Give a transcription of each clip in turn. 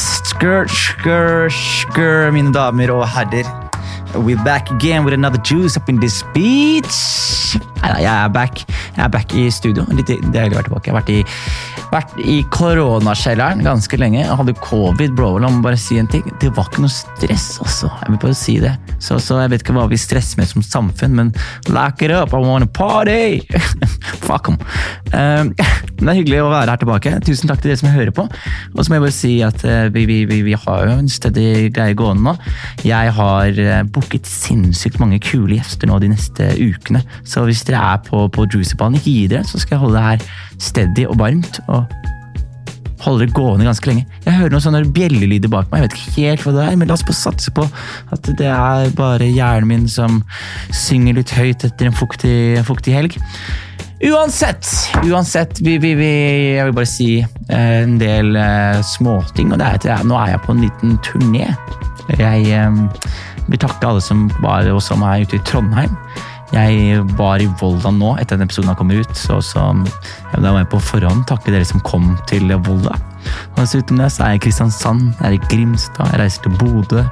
Skrr, skrr, skrr, mine damer og herrer. We're back again with another juice up in this beach. Jeg er back. Jeg er back i studio. Litt deilig å være tilbake. Jeg har vært i, vært i koronakjelleren ganske lenge. Jeg hadde covid, bro. La meg bare si en ting. Det var ikke noe stress, altså. Jeg vil bare si det. Så, så jeg vet ikke hva vi stresser med som samfunn, men lock it up, I wanna party! Fuck em. Um, det er hyggelig å være her tilbake. Tusen takk til dere som hører på. Og så må jeg bare si at uh, vi, vi, vi, vi, har jo en stedig greie gående nå. Jeg har uh, booket sinnssykt mange kule gjester nå de neste ukene. Så hvis dere er på, på Juicyballen, ikke gi dere, så skal jeg holde det her steady og varmt. og holde det gående ganske lenge. Jeg hører noen sånne bjellelyder bak meg. Jeg vet ikke helt hva det er, men la oss bare satse på at det er bare hjernen min som synger litt høyt etter en fuktig, fuktig helg. Uansett, uansett vi, vi, vi, jeg vil bare si eh, en del uh, småting. og det er at Nå er jeg på en liten turné. Jeg eh, vil takke alle som var og som er ute i Trondheim. Jeg var i Volda nå etter at episoden har kommet ut, så, så da må jeg på forhånd takke dere som kom til Volda. Og Dessuten det, så er jeg i Kristiansand, jeg er i Grimstad, jeg reiser til Bodø,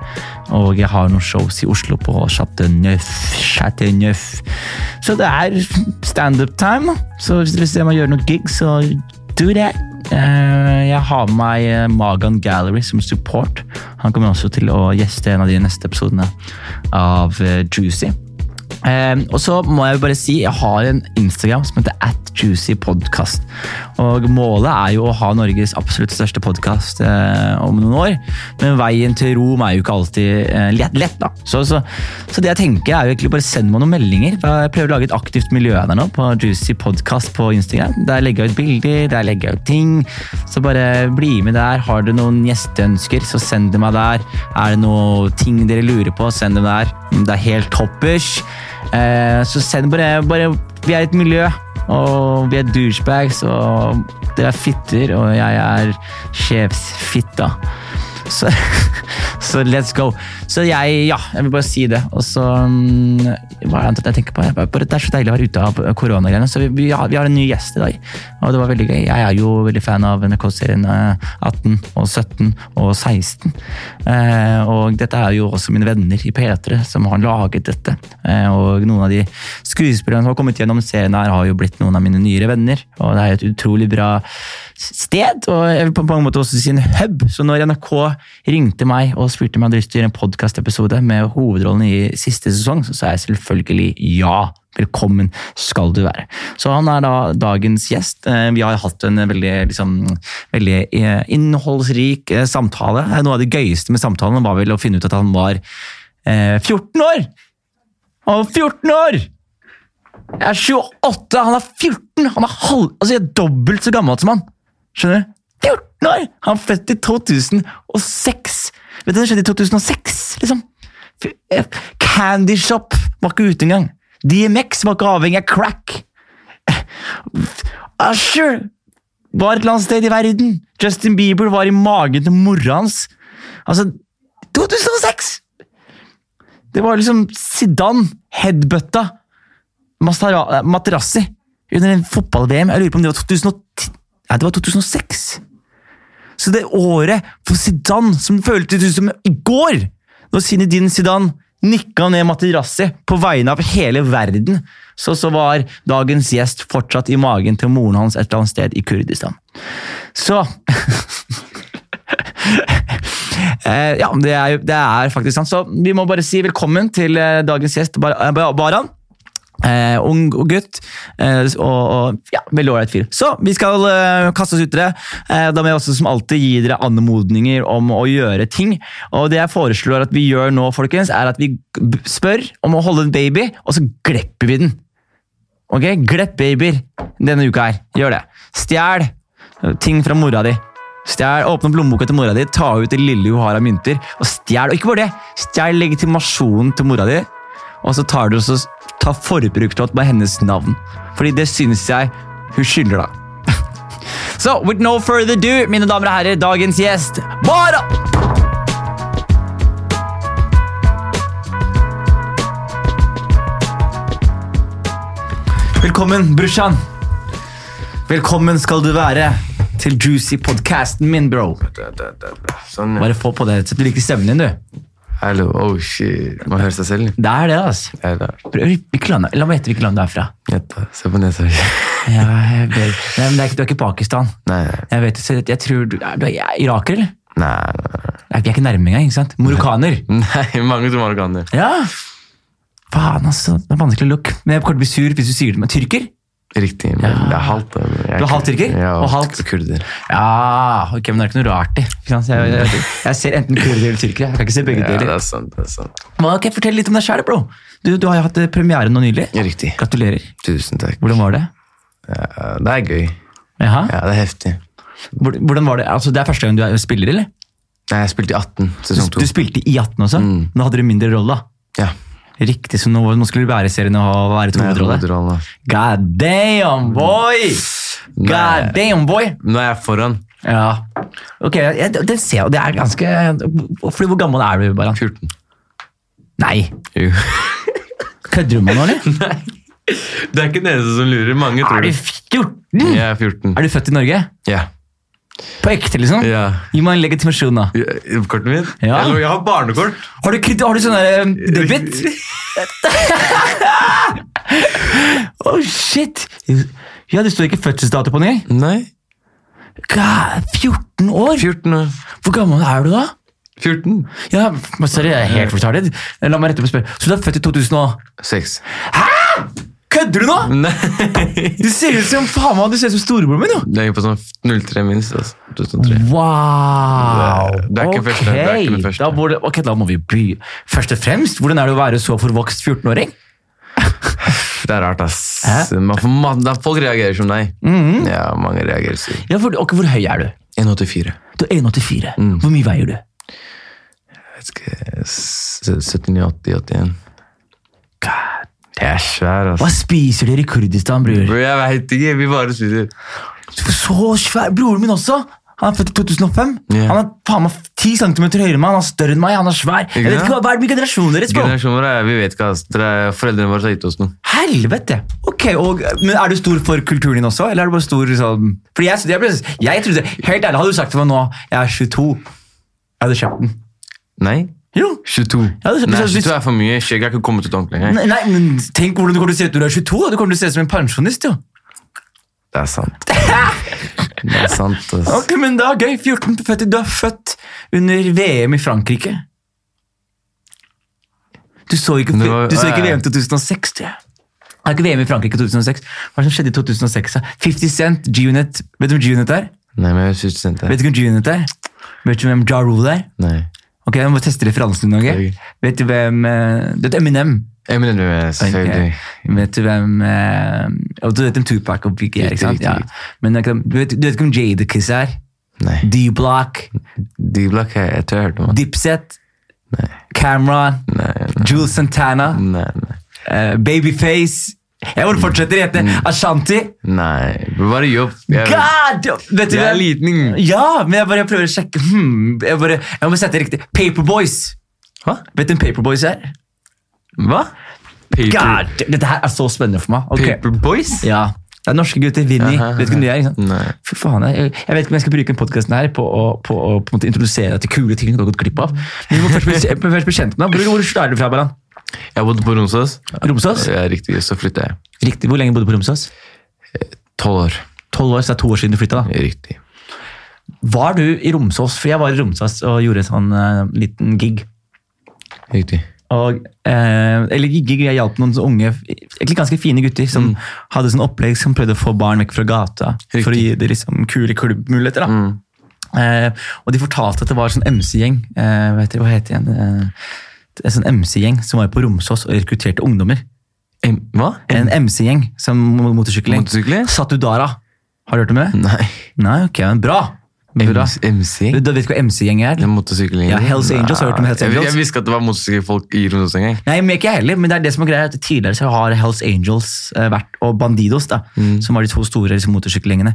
og jeg har noen shows i Oslo på Chateau Neuf. Så det er standup-time. Så hvis dere meg gjøre noe gig, så do that. Jeg har med meg Magan Gallery som support. Han kommer også til å gjeste en av de neste episodene av Juicy. Um, og så må jeg jo bare si jeg har en Instagram som heter at. Og målet er jo å ha Norges absolutt største podkast uh, eh, om noen år. Men veien til Rom er jo ikke alltid uh, lett, lett, da. Så, så, så, det jeg tenker er jo egentlig bare send meg noen meldinger. Jeg prøver å lage et aktivt miljø der nå på Juicy Podcast på Instagram. Der legger jeg ut bilder, der legger jeg ut ting. Så bare bli med der. Har du noen gjesteønsker, så send det meg der. Er det noen ting dere lurer på, send dem der. Det er helt toppers. Eh, så send bare, bare Vi er et miljø, og vi er douchebags, og dere er fitter, og jeg er sjefsfitta. Så, så, let's go. Så jeg, ja, jeg vil bare si det. Og så um, Hva er det jeg tenker på? Bare, det er så deilig å være ute av koronagreiene. Så vi, vi, har, vi, har, en ny gjest i dag, og det var veldig gøy. Jeg er jo veldig fan av NRK-serien 18 eh, og 17 og 16. Eh, og dette er jo også mine venner i P3 som har laget dette. Eh, og noen av de skuespillerne som har kommet gjennom serien her, har jo blitt noen av mine nyere venner. Og det er et utrolig bra sted, og jeg vil på mange måter også si en hub. Så når NRK ringte meg og spurte om jeg hadde lyst til å gjøre en podkastepisode med hovedrollen i siste sesong, så sa jeg selvfølgelig ja. Velkommen skal du være. Så han er da dagens gjest. Eh, vi har hatt en veldig, liksom, veldig eh, innholdsrik eh, samtale. Noe av det gøyeste med samtalen var vel å finne ut at han var 14 år! Han var 14 år! Jeg er 28, han er 14! Han er halv, altså jeg er dobbelt så gammel som han! Skjønner du? 14 år! Han er født i 2006! Vet du, Det skjedde i 2006, liksom. Candy Shop var ikke ute engang. DMX var ikke avhengig av crack. Usher var et eller annet sted i verden. Justin Bieber var i magen til mora hans. Altså 2006! Det var liksom Zidane headbutta Materassi under en fotball-VM. Jeg lurer på om det var 2010 Nei, det var 2006. Så det året for Zidane, som føltes ut som i går, når Zinedine Zidane nikka ned Materassi på vegne av hele verden, så, så var dagens gjest fortsatt i magen til moren hans et eller annet sted i Kurdistan. Så eh, Ja, det er, det er faktisk sant. Så vi må bare si velkommen til eh, dagens gjest, Baran. Eh, ung og gutt, eh, og, og, ja, veldig ålreit fyr. Så vi skal eh, kaste oss ut i det. Eh, da må jeg også som alltid gi dere anmodninger om å gjøre ting. Og det jeg foreslår at vi gjør nå, folkens, er at vi spør om å holde en baby, og så glepper vi den. Ok? Glepp babyer denne uka her. Gjør det. Stjel ting fra mora di. Stjæl, Åpne opp lommeboka til mora di, ta ut det lille hun har av mynter, og stjel. Og ikke bare det, stjel legitimasjonen til mora di, og så tar du og ta forbrukslåt med hennes navn. Fordi det syns jeg hun skylder deg. Så with no further do, mine damer og herrer, dagens gjest, Bara! Velkommen, brorsan. Velkommen skal du være. til Juicy podcasten min, bro. Sånn. Bare få på det. Så du liker stemmen din, du. Hallo, oh shit. Man hører seg selv. Det er det, altså. Land- La meg gjette hvilket land du er fra. Gjett. Se på nesa. Ja, jeg. Nei, men er ikke, du er ikke Pakistan. Nei, Jeg vet, så jeg tror du er, du er iraker, eller? nei. nei. Nei, Vi er ikke nærme engang, ikke sant? Marokkaner. Nei, mange tror marokkaner. Ja. Faen, altså. Det er vanskelig look. Men jeg kommer til å bli sur hvis du sier det. med tyrker? Riktig, men Ja. det er halvt. da. Jeg Du er halvt tyrker? Ja, Og halvt- kurder. Ja, ok, men det er ikke noe rart i. Ikke sant? Jeg, jeg, jeg ser enten kurder eller tyrkere. Jeg kan ikke se begge Ja, det deler. er sant. det er sant. Men ok, Fortell litt om deg sjæl, bro. Du, du har jo hatt eh, premiere nå nylig. Ja, riktig. Gratulerer. Tusen takk. Hvordan var det? Ja, det er gøy. Jaha? Ja, det er heftig. Hvor- Hvordan var det? Altså, det er første gang du er spiller, eller? Nei, jeg spilte i 18, Du, sesong 2. du spilte i 18 også? Nå hadde du mindre rolle. da. Ja. Riktig, så nå, nå skulle du bære i serien og være et hovedrolle. God damn, boy! God damn, boy! Nå er jeg foran. Ja. Ok, jeg, det ser jeg, det er ganske Fordi Hvor gammel er du, Baran? 14. Nei, kødder du med meg nå, eller? Nei. Det er ikke den eneste som lurer. Mange tror Er du 14? Jeg er 14. Er du født i Norge? Ja. På ekte, liksom? ja. Gi meg en legitimasjon, da. Ja, Kortet mitt? Ja. Jeg, jeg har barnekort. Har du, har du sånn der, um, debit? oh, shit! Ja, det står ikke fødselsdato på den engang. Nei. God, 14 år? 14 år. Hvor gammel er du da? 14? Ja, men Sorry, jeg er helt retarded. La meg rette på spørsmålet. Så du er født i 2006? 6. Kødder du nå?! Nei. Du ser ut som faen meg, du ser ut som storebroren min, jo! Det er på sånn 03 minst. Altså. 2003. Wow! Det er ikke den første, det er ikke den første. Da, det- ok, da må vi by. Først og fremst, hvordan er det å være så forvokst 14-åring? Det er rart, ass. Man man, folk reagerer som deg. Mhm. Ja, mange reagerer som Ja, for, okay, hvor høy er du? 1,84. Du er 1,84. Mm. Hvor mye veier du? Jeg vet ikke, s- 79, 80, 81. God. Jeg er svær, Hva spiser dere i Kurdistan, bror? Bro, jeg vet ikke, vi bare spiser. Så svær! Broren min også! Han er født i 2005. Yeah. Han er faen meg 10 cm høyere enn meg, han er større enn meg, han er svær. Jeg vet ikke hva, hva er det med generasjonen deres, bro? Generasjoner er, vi vet ikke, ass. Foreldrene våre har gitt oss noe. Helvete! Ok, og, Men Er du stor for kulturen din også, eller er du bare stor sånn Fordi jeg, jeg, jeg, jeg trodde, Helt ærlig, hadde du sagt til meg nå jeg er 22, jeg hadde kjøpt den. Nei? Jo. 22. Ja, det- Nei, 22 er for mye. Skjegg er ikke kommet ut ordentlig. Nei, nei, men Tenk hvordan du kommer til å se ut når du er 22. da. Du kommer til å se ut som en pensjonist. jo. Det er sant. Det er sant, ass. Ok, men er gøy. 14 født, Du er født under VM i Frankrike. Du så ikke, var- du så ikke. VM 2006, tror jeg. Det er ikke VM i Frankrike 2006. Hva som skjedde i 2006? da? 50 Cent, G-Unit. Vet du hvem G-Unit er? Nei, men jeg ikke. Vet du hvem G-Unit er? Vet du hvem Ja Rule er? Nei. Ok, Jeg må teste referansen din. ok? Ok. Vet du hvem eh, Du vet Eminem? Eminem, selvfølgelig. Okay. Vet du hvem eh, og Du vet hvem Tupac og Biggie er, ikke sant? Ja. Men du vet, du vet ikke hvem Jadakiss er? Nei. D-Block, D-Block, jeg, jeg jeg hørte om. Dipset, Nei. Cameron, Nei, nei. Jules Santana, Nei, nei. Uh, Babyface Jeg bare fortsetter å hete Mm. Ashanti. Nei, bare jobb. Jeg, God! Vet du jeg er liten. Ja, men jeg bare prøver å sjekke hmm, jeg, bare, jeg må sette riktig. Paperboys. Hva? Vet du hvem Paperboys er? Hva? Paper, God, dette her er så spennende for meg. Okay. Paperboys? Ja, Det er norske gutter. Vinni. Vet du hvem de er? ikke sant? Nei. Fy faen, jeg, jeg vet ikke om jeg skal bruke den podkasten på å, på på måte introdusere deg til kule ting du har gått glipp av. Men vi må først bli, først bli kjent med deg. Hvor, hvor er du fra, Baran? Jeg bodde på Romsås. Romsås? Ja, riktig, så flyttet jeg. Riktig. Hvor lenge bodde du på Romsås? Tolv år. Tolv år, så det er to år siden du flytta. Riktig. Var du i Romsås? For jeg var i Romsås og gjorde en sånn uh, liten gig. Riktig. Og, eh, eller gig, jeg hjalp noen unge, egentlig ganske fine gutter som hadde sånn opplegg som prøvde å få barn vekk fra gata. riktig. For å gi dem liksom kule klubbmuligheter. da. Mm. Eh, og de fortalte at det var sånn MC-gjeng. Eh, hva heter det igjen? Eh, en sånn MC-gjeng som var på Romsås og rekrutterte ungdommer. M hva? En MC-gjeng som mo- motorsykkelgjeng. Motorsykler? Satudara. Har du hørt om det? Nei. Nei, ok, men bra. bra. MC? Du, du vet hva MC-gjeng er? Er. Ja, Hells Angels, har du hørt om Hells Jeg, Angels? jeg visste ikke at det var motorsykkelfolk i Romsås engang. Nei, men ikke heller, men det er det som er greia. at Tidligere så har Hells Angels eh, vært, og Bandidos, da, Mm. som var de to store liksom, motorsykkelgjengene.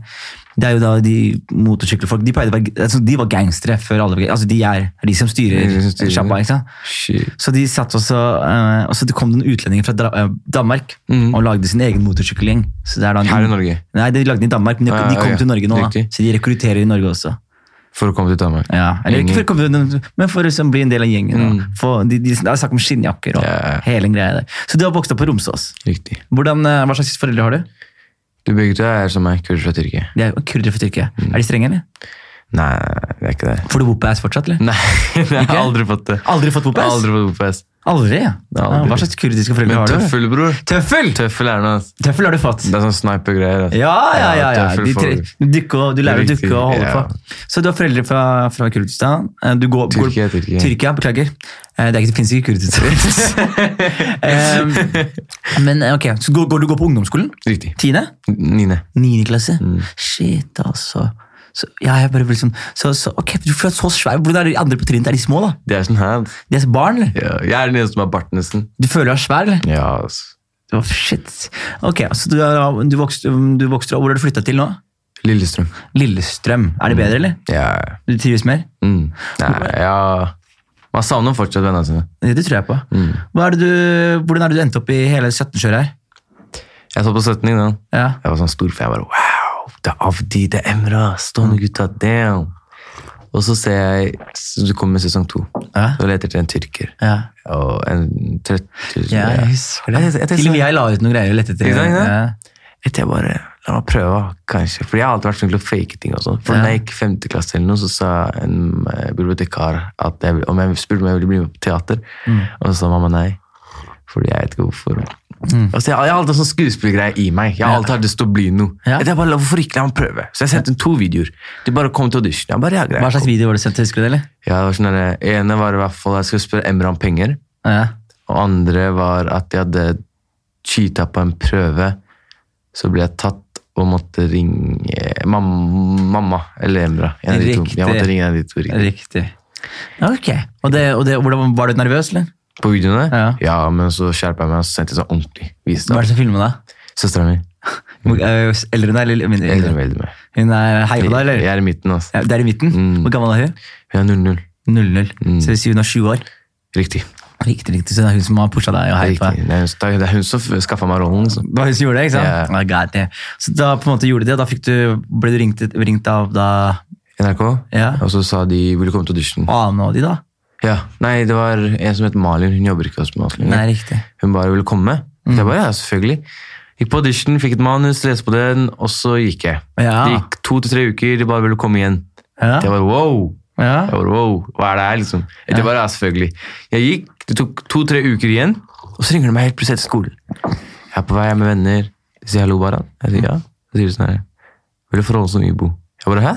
Det er jo da de motorsykkelfolk De, være, altså, de var gangstere før alle altså, De er de som styrer sjappa. Så de satt også, uh, og så kom det noen utlendinger fra eh, Danmark mm. og lagde sin egen motorsykkelgjeng. Er Her i Norge. Nei, de lagde den i Danmark, men de, de kom til Norge nå. Da. Så de rekrutterer i Norge også. For å komme til Danmark. Ja, eller ikke for å komme til, men for å liksom bli en del av gjengen. Mm. For, de, de, det er snakk om skinnjakker og Ja. hele en greie der. Så du har vokst opp på Romsås. Riktig. Hvordan, eh, hva slags foreldre har du? Du begge to er som er kurder fra Tyrkia. De er kurdere fra Tyrkia. Mm. Er de strenge, eller? Nei, det er ikke det. Får du whoop-ass fortsatt, eller? Nei, jeg har aldri fått det. Aldri fått Jeg? Aldri fått OPS. Aldri, ja. Aldri. Hva slags kurdiske foreldre har du? tøffel, bror. Tøffel! Tøffel er noe. Tøffel har du fått. Det er sånn sniper-greier. Ja, ja, ja. ja. De tre, du. dykke du lærer å dukke og holde ja. på. Så du har foreldre fra, fra Kurdistan. Eh, Du går, Tyrkia, går, Tyrkia. Tyrkia, beklager. Eh, Det, ikke, det finnes ikke Kurdistan. Men eh, ok, så går, går du går på ungdomsskolen? Riktig. Tiende? Niende. Niende klasse? Mm. Shit, altså. Så, ja, jeg bare sånn, så, så, ok, du er så svær. Hvordan er de andre på trinnet? Er de små, da? De er sånn her. De er barn, eller? Ja, jeg er den eneste som har bart, nesten. Du føler deg svær, eller? Ja, altså. Oh, shit. Ok, så du, du, vokste, du vokste, Hvor har du flytta til nå? Lillestrøm. Lillestrøm. Er det bedre, eller? Ja. Du trives mer? Mm. Nei, ja. Man savner fortsatt vennene sine. Det, det tror jeg på. Mm. Er du, hvordan er det du endte opp i hele 17-kjøret her? Jeg så på 17 da. Ja. Jeg var sånn stor for Jeg bare, wow, det er Avdi, det er Emra, stående gutta, damn. Og så ser jeg, så du kommer med sesong to. Ja. Og leter etter en tyrker. ja. Og en trøtt Ja, jeg husker det. Til og med jeg la ut noen greier og lette etter en. Etter jeg bare, la meg prøve, kanskje. For jeg har alltid vært flink til å fake ting. og sånn. For Ja. når jeg gikk femte klasse, eller noe, så sa en eh, bibliotekar at jeg, om jeg spurte om jeg ville bli med på teater. Mm. Og så sa mamma nei. Fordi jeg vet ikke hvorfor. Altså, jeg, jeg har alltid sånn skuespillergreie i meg. Jeg har alltid hatt lyst til å bli noe. Ja. Jeg bare, Hvorfor ikke la meg prøve? Så jeg sendte inn to videoer. De bare kom til audition. Jeg bare, greit. Hva slags video var det sendt? Husker du det, eller? Ja, det var sånn der, ene var i hvert fall jeg skulle spørre Emran om penger. Ja. Og andre var at jeg hadde cheata på en prøve. Så ble jeg tatt og måtte ringe mam mamma eller Emra. Riktig. Jeg måtte ringe en av de to. Riktig. Riktig. Ok. Og, det, og det, var du nervøs, eller? På videoene? Ja. men så skjerpa jeg meg og sendte sånn ordentlig. Viste Hva er det. som filmer deg? Søstera mi. Eh, Eldre enn deg, eller mindre? Eldre enn meg. Hun er hei på deg, eller? Jeg er i midten. altså. Ja, det er i midten? Mm. Hvor gammel er hun? Hun er 00. 00. Mm. Så det vil si hun er 20 år? Riktig. Riktig, riktig. Så det er hun som har pusha deg og hei på deg? Det det er hun som skaffa meg rollen. liksom. Så. Det var hun som gjorde det, ikke sant? Ja. Oh, God, det. Så da på en måte gjorde de det, da fikk du, ble du ringt, ringt av da NRK. Ja. Og så sa de vil du komme til audition. Ane og de, da? Ja, Nei, det var en som het Malin. Hun jobber ikke hos lenger. Nei, riktig. Hun bare ville komme. Så jeg bare, ja, selvfølgelig. Gikk på audition, fikk et manus, leste på den, og så gikk jeg. Ja. Det gikk to til tre uker, de bare ville komme igjen. Ja. Jeg bare, wow! ja. Jeg bare, wow, Hva er det her, liksom? Det bare, ja, selvfølgelig. Jeg gikk, det tok to-tre uker igjen, og så ringer de meg helt plutselig etter skolen. Jeg er på vei med venner. De sier hallo, Baran. Jeg sier ja. Så sier de sånn her, vil du forholde deg til Ibo? Jeg bare, hæ?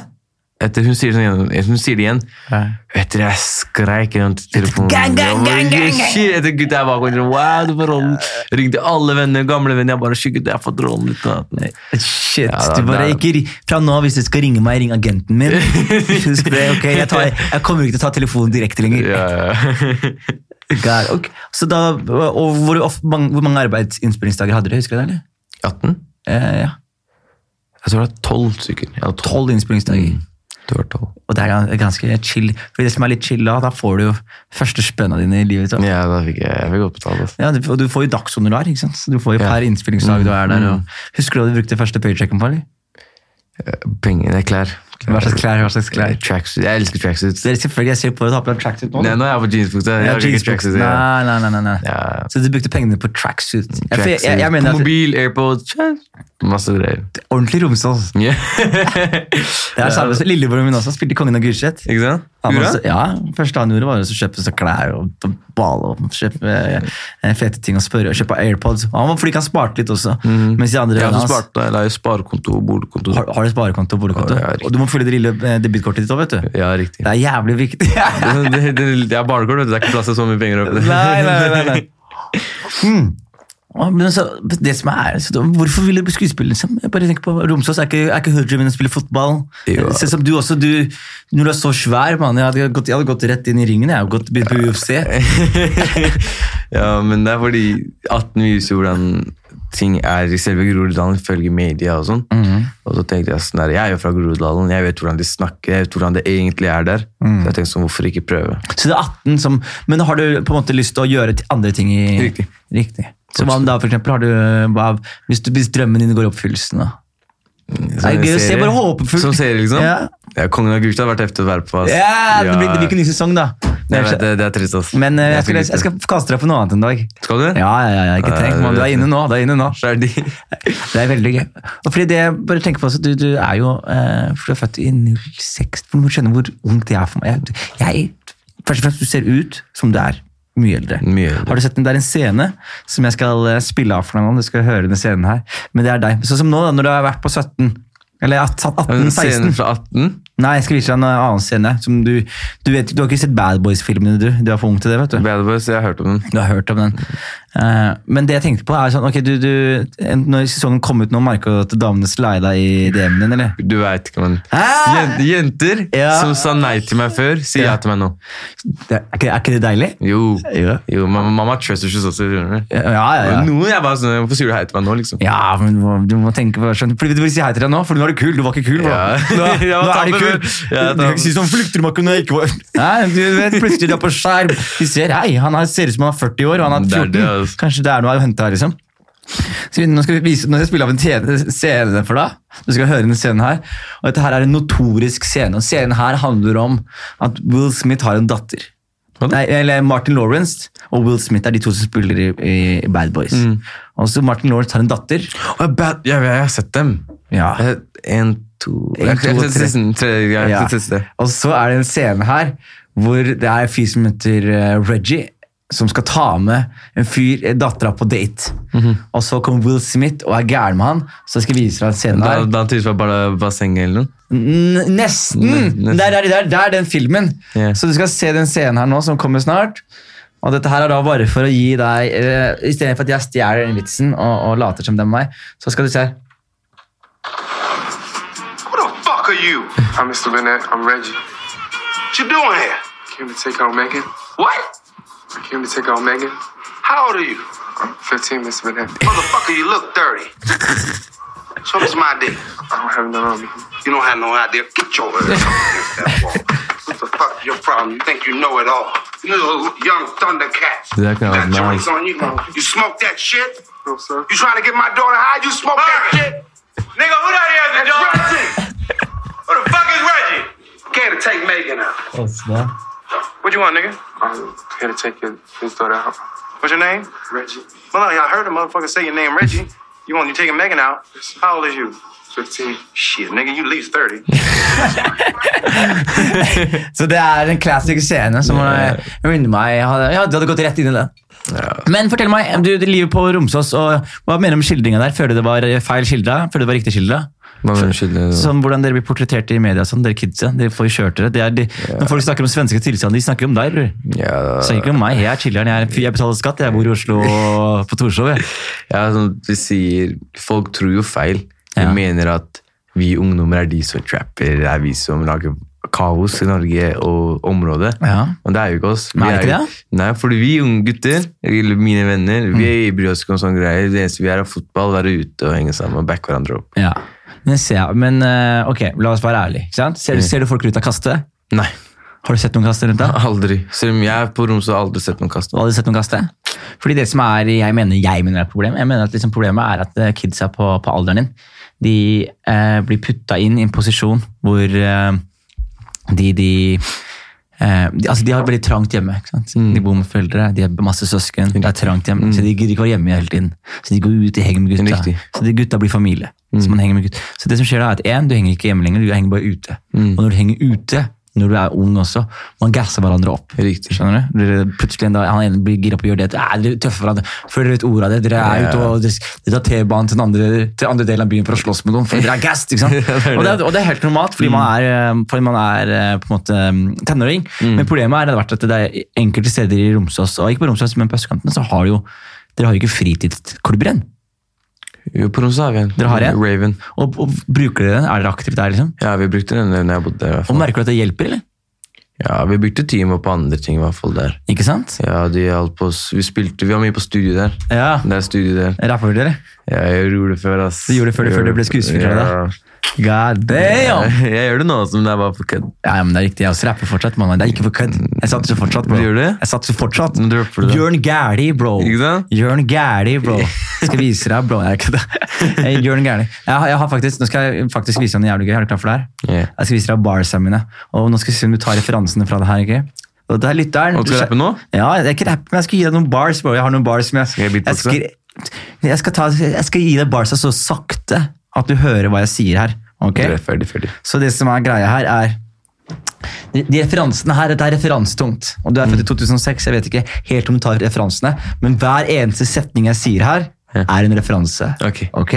Etter hun sier, det sånn, igjen, hun sier det igjen. Ja. Etter jeg skreik gjennom telefonen. Gang, gang, gang, gang, gang. Etter gutta jeg var wow, du får rollen. Ringte alle venner, gamle venner. Jeg bare, shit, jeg har fått rollen. litt. Shit, Ja, da- du bare da- ikke Fra nå av, hvis du skal ringe meg, ring agenten min. Ok? Jeg, tar, jeg kommer ikke til å ta telefonen direkte lenger. Ja, ja. God, okay. Så da, og hvor, of- mange, hvor mange arbeidsinnspillingsdager hadde du? Husker du det? eller? 18? Eh, ja. Jeg tror det var 12 stykker. Jeg hadde 12. Tolv innspillingsdager. 12. Og det er ganske chill. For det som er litt chill da, da får du jo første spønna dine i livet. Så. Ja, da fikk jeg, jeg fikk godt betalt. Altså. Ja, og du får jo dagshonorar, ikke sant? Så du får jo Ja. per innspillingsdag du er der. Mm, Og, husker du hva du brukte første paychecken på? eller? Pengene, er klær. Hva slags klær? Hva slags klær? Tracksuit. Jeg elsker tracksuits. Det er selvfølgelig, Jeg ser på deg ta på deg tracksuit nå. Nei, nå er jeg på jeansbukse. Jeg Ja, har ikke tracksuit. Ja. Nei, nei, nei, nei. Ja. Så du brukte pengene på tracksuit? Jeg, jeg, jeg, jeg mener at Mobil, AirPods, masse greier. Ordentlig Romsås. Yeah. Det er samme som Lillebroren min også. Spilte Kongen av Gulset. Ikke sant? Han også, ja, første han gjorde var å kjøpe seg klær og, bale og kjøpe eh, fete ting og spørre og kjøpe AirPods. Han var flink, han sparte litt også. Mens de andre ja, hans- spart, sparekonto og boligkonto. har, har du sparekonto og boligkonto? Ja, og du må følge det lille eh, ditt òg, vet du. Ja, riktig. Det er jævlig viktig. Det, det, det, det er barnekort, vet du. Det er ikke plass til så mye penger oppi det. nei, nei, nei, nei. Hmm. Men altså, det som er, så Hvorfor vil du bli skuespiller? Liksom? Jeg bare tenker på, Romsås er ikke, er ikke hoodroomen å spille fotball. Jo. Se som du også, du, Når du er så svær, mann, jeg, hadde gått- jeg hadde gått rett inn i ringen. Jeg hadde gått begynt på UFC. ja, men det er fordi 18 viser hvordan ting er i selve Groruddalen ifølge media og sånn. Mhm. Og så tenkte jeg sånn jeg er jo fra Groruddalen, jeg vet hvordan de snakker, jeg vet hvordan det egentlig er der. Mm. Så jeg tenkte sånn, hvorfor ikke prøve? Så det er 18 som Men har du på en måte lyst til å gjøre andre ting i Riktig. Riktig. Så hva om da, for eksempel, har du hvis, du, hvis drømmen din går i oppfyllelsen, da? Det er gøy å se, bare håpefullt. Som serie, liksom? Ja. Ja, Kongen av Gulstad har vært heftig å være på. Ja, det blir, det blir ikke ny sesong, da. Jeg vet, det, det er trist, ass. Men eh, er jeg skal, jeg skal kaste deg på noe annet en dag. Skal du? Ja, ja, ja, ikke tenk, man, du er inne nå. Du er inne nå. Det er veldig gøy. Og fordi det, bare tenk på også, du, du er jo eh, for du er født i 06, du må skjønne hvor ungt det er for meg. Jeg, jeg, først og fremst, du ser ut som du er mye eldre. Mye eldre. Har du sett den? Det er en scene som jeg skal eh, spille av for deg nå. Du skal høre den scenen her. Men det er deg. Sånn som nå, da, når du har vært på 17. Eller 18-16. scene fra 18? Nei, jeg skal vise deg en annen scene. Som du, du, vet, du har ikke sett Bad Boys-filmene, du. Du er for ung til det, vet du. Bad Boys, jeg har hørt om den. Du har hørt om den. Eh, men det jeg tenkte på er sånn, ok, du, du, Når sesongen kom ut nå, merka du at damene slida i DM-en din, eller? Du vet ikke, men? Jenter Ja. som sa nei til meg før, sier Ja. ja til meg nå. Det, er, ikke, er ikke det deilig? Jo, jo. jo mamma, trust issues også. Ja, ja, ja. Noen jeg bare sånn, Hvorfor sier du hei til meg nå, liksom? Ja, men du må, tenke på sånn, fordi Du vil si hei til deg nå, for nå er du kul. Du var ikke kul. Ja. nå, nå er du kul. Ja, Du kan ikke si sånn flykter du meg ikke når jeg ikke var Nei, du vet, Plutselig du er på skjerm. De ser hei, han er, ser ut som han er 40 år, og han er 14. Kanskje det er noe å hente her, liksom. Så vi- nå skal vi vise, nå skal jeg spille av en scene for deg. Du skal høre denne scenen her. Og dette her er en notorisk scene. og Scenen her handler om at Will Smith har en datter. Nei, eller Martin Lawrence og Will Smith er de to som spiller i, i Bad Boys. Mm. Og så Martin Lawrence har en datter. Oh, bad, ja, jeg har sett dem. Ja. En, to En, to og tre. tre- Ja. Og så er det en scene her hvor det er en fyr som heter eh, Reggie, som skal ta med en fyr, eh, dattera på date. Mhm. Og så kommer Will Smith og er gæren med han, så jeg skal vise deg en scene Da, der. da tyder det var bare bassenget eller noe. N nesten! nesten. Der, der, der, der er den filmen. Yeah. Så du skal se den scenen her nå, som kommer snart. Og dette her er da bare for å gi deg uh, I stedet for at jeg stjeler den vitsen og, og later som det er meg, så skal du se her. Who the fuck are you? I'm Mr. Bennett. I'm Reggie. What you doing here? Came to take out Megan. What? I came to take out Megan. How old are you? I'm 15, Mr. Bennett. Motherfucker, you look 30. Show me my dick. I don't have none on me. You don't have no idea. Get your ass up against that wall. What the fuck is your problem? You think you know it all? You little young thundercats. Det kan you være got joints nice. on you. You smoke that shit? No, sir. You trying to get my daughter high? You smoke that shit? Nigga, who that is? That's Reggie. Who the fuck is Reggie? Came to take Megan out. Oh, snap. What you want, nigga? I'm here to take your, his daughter out. What's your name? Reggie. Well, no, I heard a motherfucker say your name, Reggie. You want you taking Megan out? How old is you? 15. Shit, nigga, you least 30. Så det er en classic scene som yeah. minner meg jeg hadde, ja, Du hadde gått rett inn i det. Men fortell meg, du, du livet på Romsås, og hva mener du om skildringa der? Føler du det var feil skildra? Føler du det var riktig skildra? Sånn, hvordan dere blir portrettert i media, sånn, dere kidsa. Dere får kjørt dere. Det er de, Når folk snakker om svenske tilstander, de snakker om deg, bror. Ja, Snakker ikke om meg. Jeg er chiller'n. Jeg, jeg betaler skatt. Jeg bor i Oslo og på Torshov. ja, sånn, vi sier Folk tror jo feil. De Ja. mener at vi ungdommer er de som trapper, det er vi som lager kaos i Norge og området. Ja. Og det er jo ikke oss. Vi er ikke det? Nei, fordi vi unge gutter, eller mine venner, vi bryr oss ikke om sånne greier. Det eneste vi er, er fotball, være ute og henge sammen og backe hverandre opp. Ja. Men, se, men eh, ok, la oss være ærlige. ikke sant? Ser, ser du folk ut av kastet? Nei, Har du sett noen kaste rundt deg? aldri. Selv om jeg er på Romsø, har aldri sett noen kaste. Du har aldri sett noen kaste? Fordi det som er, jeg mener, jeg mener er et problem, jeg mener at liksom problemet er at eh, kidsa på, på alderen din, de eh, blir putta inn i en posisjon hvor eh, de, de, eh, de, altså de har veldig trangt hjemme. Sant? De bor med foreldre, de har masse søsken, det er trangt hjemme, så de gidder ikke være hjemme hele tiden. Så de går ut, og henger med gutta. Riktig. Så de gutta blir familie. Så, man henger med gutta. så det som skjer da er at en, du henger ikke hjemme lenger, du henger bare ute. Og når du henger ute, når du er ung også, man gasser hverandre opp. Riktig. Skjønner du? Plutselig en dag, han ene blir gira på å gjøre det. Er dere tøffer hverandre? Før dere vet ordet av det, dere er ute og dere, tar T-banen til den andre, delen av byen for å slåss med noen. For dere er gassed, ikke sant? Og, det er, og det er helt normalt, fordi man er, eh, fordi man er eh, på en måte mm, tenåring. Men problemet er det vært at det er enkelte steder i Romsås, og ikke på Romsås, men på østkanten, så har jo dere har jo ikke fritidsklubber igjen. Jo, på Romsø har vi en. Dere har en? Raven. Og, og bruker dere den? Er dere aktive der, liksom? Ja, vi brukte den når jeg bodde der. i hvert Og fall. merker du at det hjelper, eller? Ja, vi brukte tiden på andre ting i hvert fall der. Ikke sant? Ja, de hjalp oss. Vi spilte, vi var mye på studio der. Ja. Det er studio der. Rapper dere? Ja, jeg gjorde det før, ass. Du gjorde det før du- før du ble skuespiller, Ja. God damn! Jeg gjør det nå som det er bare for kødd. Ja, men det er riktig. Jeg også rapper fortsatt, mann. Det er ikke for kødd. Jeg satser fortsatt, bro. Gjør det? Jeg satser fortsatt. Dropper du det. Jørn Gæli, bro. Ikke sant? Jørn Gæli, bro. Jeg skal vise deg, bro. Jeg er det. Jørn Gæli. Jeg, jeg har faktisk, nå skal jeg faktisk vise deg noe jævlig gøy. Er du klar for det her? Yeah. Jeg skal vise deg barsa mine. Og nå skal vi se om du tar referansene fra det her. ikke? Og det er lytteren. Og skal du rappe nå? Ja, er ikke rappe, men jeg skal gi deg noen bars, bro. Jeg har noen bars som jeg, Skal jeg jeg, jeg, skal ta, jeg skal gi deg barsa så sakte at du hører hva jeg sier her. ok? Det er ferdig, ferdig. Så det som er greia her, er de, de referansene her, Dette er referansetungt. Og Du er født i 2006, jeg vet ikke helt om du tar referansene, men hver eneste setning jeg sier her, er en referanse. Ok.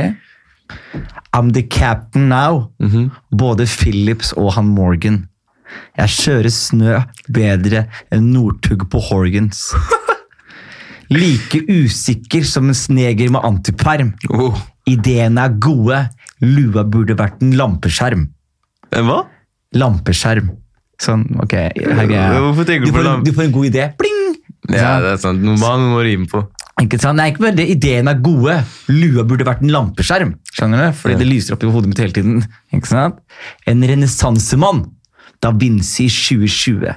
I'm the captain now. Både Phillips og han Morgan. Jeg kjører snø bedre enn Northug på Horgans. Like usikker som en sneger med antiperm. Oh. Ideene er gode. Lua burde vært en lampeskjerm. En Hva? Lampeskjerm. Sånn, ok. Her er greia. Hvorfor tenker du på får, lamp- du får en god idé. Pling! Ja, det er sant. Noe man må rime på. Ikke sant? Nei, ikke det. Ideene er gode. Lua burde vært en lampeskjerm. Skjønner du? Fordi Ja. det lyser opp i hodet mitt hele tiden. Ikke sant? En renessansemann. Da Vinci i 2020.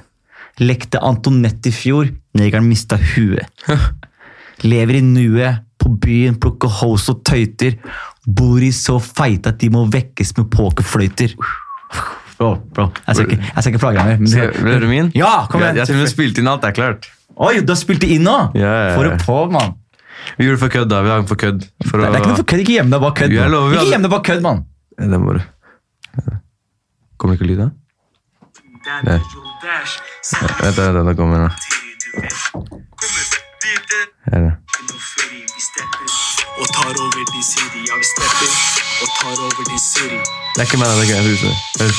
Lekte Antonette i fjor. Negeren mista huet. Lever i nuet. På byen plukker hoes og tøyter. Bor i så feite at de må vekkes med pokerfløyter. Bro, bro. Jeg skal ikke, jeg skal ikke plage deg mer. Vil du min? Ja, kom igjen. Jeg, jeg og med spilte inn alt, det er klart. Oi, du har spilt det inn nå? Ja. Får du på, mann. Vi gjorde det for kødd, da. Vi den for kødd. For Det er ikke noe for kødd. Ikke gjem deg bak kødd. Man. lover, Ikke gjem deg bak kødd, mann. Det må du. Kommer ikke lyd, da? Der. Vent, vent, det kommer den. Her er stepper Og tar over de city. Ja, vi stepper og tar over de city. Det er ikke meg, det er ikke huset. Hør.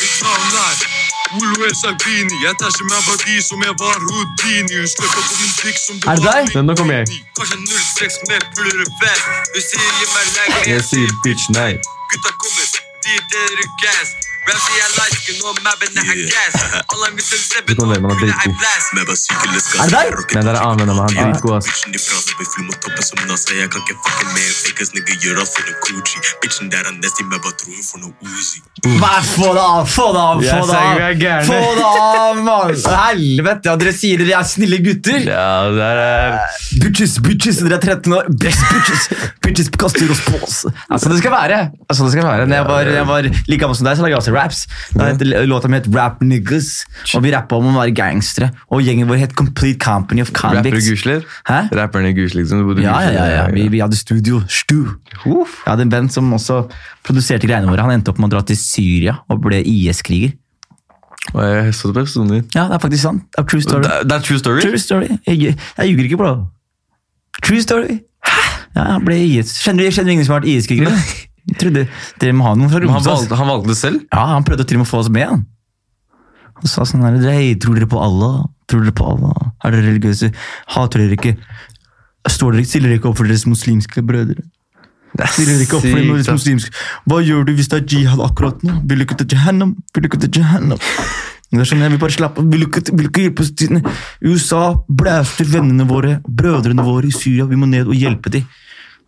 Mitt navn er Olo Albini. Jeg tar som jeg var de som jeg var Houdini. Hun sløper på min pikk som det Er det deg? Men nå kommer jeg. Kanskje 06 med puller vest. Hun sier gi meg lenger. Jeg sier bitch nei. Gutta kommer, de deler gas. Er det deg? Nei, det er meg. Han er dritgod, ass. Hva? Få det av! Få det av! Få det av! er. Få det av, mann! Helvete! Og dere sier dere er snille gutter! Ja, det er Bitches, bitches! Dere er 13 år. Best bitches! Bitches kaster oss på oss. Altså, det skal være. Altså, det skal være. Når jeg var, jeg var like gammel som deg, så lagde jeg også raps. Da het låta mi het Rap Niggas, og vi rappa om å være gangstere. Og gjengen vår het Complete Company of Convicts. Rapper. Gusler? Hæ? Rapperen Gusler, liksom. Ja, ja, ja, ja. Vi, vi hadde studio. Stu. Uff. Jeg hadde en venn som også produserte greiene våre. Han endte opp med å dra til Syria og ble IS-kriger. Jeg så det på episoden din. Ja, det er faktisk sant. Det er true story. Det er- det er true story? True story. Jeg, jeg ljuger ikke, bro. True story. Hæ? Ja, han ble IS. Kjenner du ingen som har vært IS-krigere? Trodde dere må ha noen fra Romsdal. han valgte det selv? Ja, han prøvde til og med å få oss med. Han, han sa sånn her, Hei, tror dere på Allah? Tror dere på Allah? Er dere religiøse? Hater dere ikke? Står dere, stiller dere ikke opp for deres muslimske brødre? Stiller dere ikke opp for deres muslimske Hva gjør du hvis det er jihad akkurat nå? Vil du ikke til Jahannam? Vil du ikke til Jahannam? Det er sånn, jeg vil bare slappe av. Vil ikke, vil ikke hjelpe oss USA blæster vennene våre, brødrene våre i Syria. Vi må ned og hjelpe dem.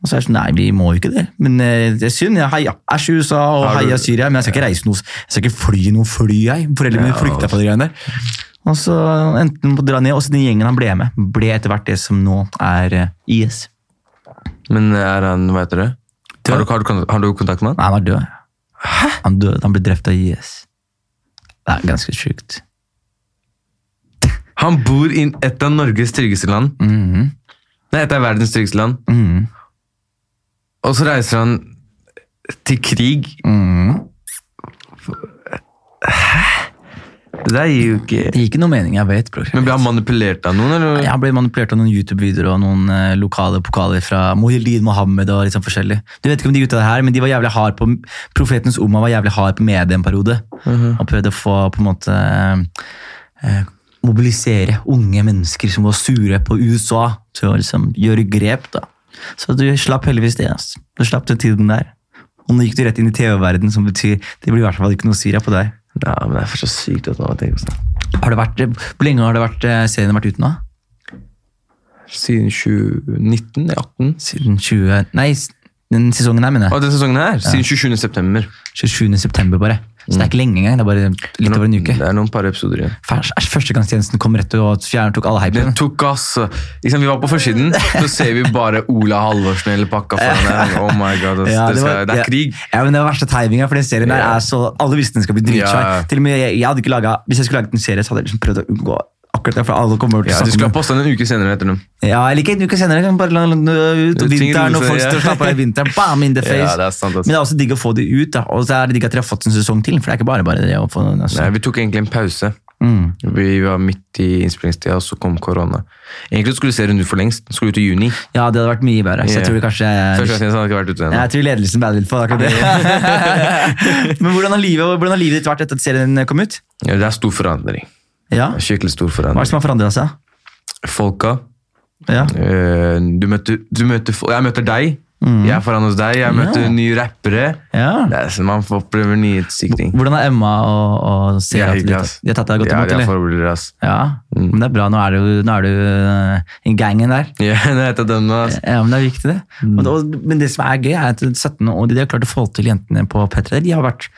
Og så er det sånn, Nei, vi må jo ikke det. Men eh, det er synd. Jeg heier æsj USA og heier Syria, men jeg skal ikke reise noe Jeg skal ikke fly noe fly, jeg. Foreldrene mine flykta fra de greiene der. Og så endte han på å dra ned, og så den gjengen han ble med, ble etter hvert det som nå er eh, IS. Men er han, hva heter det? Har du, har, du, har du kontakt med han? Nei, han er død. Han døde, han ble drept av IS. Det er ganske sjukt. Han bor i et av Norges tryggeste land. Mhm. Nei, et av verdens tryggeste land. Mhm. Og så reiser han til krig. Mhm. Det der gir jo ikke Det gir ikke noe mening, jeg vet, bror. Men ble han manipulert av noen, eller? Jeg ble manipulert av noen YouTube-videoer og noen eh, lokale pokaler fra Mohyeldin Mohammed og sånn forskjellig. Du vet ikke om de gutta her, men de var jævlig hard på Profetens Oma var jævlig hard på medie en periode. Og prøvde å få på en måte eh, mobilisere unge mennesker som var sure på USA, til å liksom gjøre grep. da. Så du slapp heldigvis det. ass. Du slapp den tiden der. Og nå gikk du rett inn i TV-verden, som betyr det blir i hvert fall ikke noe Syria på deg. Ja, men det er for så sykt at man tenker på sånn. Har det vært, hvor lenge har det vært, eh, serien vært ute nå? Siden 2019? 18? Siden 20... Nei, den sesongen her, mener jeg. den sesongen her? Siden 27. september. 27. september, bare. Så det er ikke lenge engang. Det er bare litt over en uke. Det er noen par episoder igjen. Ja. Førstegangstjenesten kom rett og fjernet alle Det Den tok oss liksom, Vi var på forsiden, så ser vi bare Ola Halvorsen eller pakka foran der. Oh my god, ass. Ja, det, var- det er krig. Ja, men det var verste timinga, for den serien der er så Alle visste den skal bli dritsvær. Til og med jeg, jeg hadde ikke laget, Hvis jeg skulle laget en serie, så hadde jeg liksom prøvd å unngå akkurat det. For alle kommer til Ja, du skulle ha posta den en uke senere heter dem. Ja, eller ikke en uke senere. Kan bare la la- ut og vinteren, og folk står og slapper av i vinteren. Bam, in the face. Ja, det er sant, altså. Men det er også digg å få det ut, da. og så er det digg at dere har fått en sesong til. For det er ikke bare bare det å få den. Altså. Nei, vi tok egentlig en pause. Mm. Vi var midt i innspillingstida, og så kom korona. Egentlig skulle serien ut for lengst. Den skulle ut i juni. Ja, det hadde vært mye bedre. Så jeg tror kanskje Første gangen hadde ikke vært ute ennå. Jeg tror ledelsen bader litt på akkurat det. Men hvordan har, livet, hvordan har livet ditt vært etter at serien kom ut? Ja, det er stor forandring. Ja, Skikkelig stor Hva er det som har forandra seg? Folka. Ja. eh, Du møter, du møter Jeg møter deg. Jeg er foran hos deg. Jeg møter yeah. Nye rappere. ja. Det er så Man får oppleve nye syke. Hvordan er Emma og, og De at de, de har tatt deg godt Ja, imot? de er forbilder, ass. Ja, men det er bra. Nå er du, nå er du uh, i gangen der. Ja, det heter dem nå, ass. Ja, men det er viktig, det. Mm. Og, og, men det som er gøy, er at 17 år, de har klart å få til jentene på P3. De har vært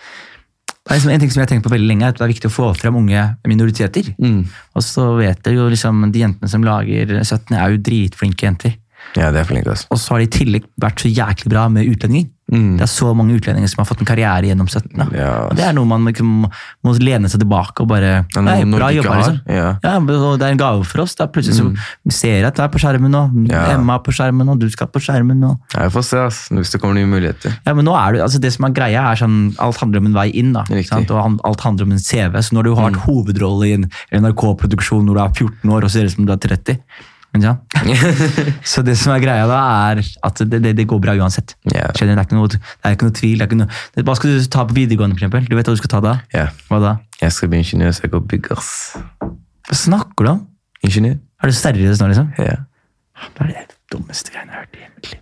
det er liksom en ting som jeg har tenkt på veldig lenge, at det er viktig å få fram unge minoriteter. Mm. Og så vet jeg jo liksom, de jentene som lager 17, er jo dritflinke jenter. Ja, det er flinke, altså. Og så har de i tillegg vært så jæklig bra med utlendinger. Mm. Det er så mange utlendinger som har fått en karriere gjennom 17. Ja, Og det er noe man liksom må lene seg tilbake og bare Ja, «Nei, Bra jobba, liksom. Ja. Ja, det er en gave for oss. Da. Plutselig så ser jeg at du er på skjermen nå. Emma er på skjermen nå, du skal på skjermen nå. Jeg får se, ass. Hvis det kommer nye muligheter. Ja, men nå er du, altså Det som er greia, er sånn alt handler om en vei inn. da, sant? Og alt handler om en CV. Så når du har vært hovedrolle i en NRK-produksjon når du er 14 år og ser ut som du er 30 men ja. Så det som er greia da, er at det, det, det går bra uansett. Yeah. Det, er ikke noe, det er ikke noe tvil. Noe, hva skal du ta på videregående, for eksempel? Du vet hva du skal ta da? Yeah. Hva da? Jeg skal bli ingeniør, så jeg går byggers. Hva snakker du om? Ingeniør? Er du seriøs nå, liksom? Ja. Det er det dummeste greiene jeg har hørt i hele mitt liv.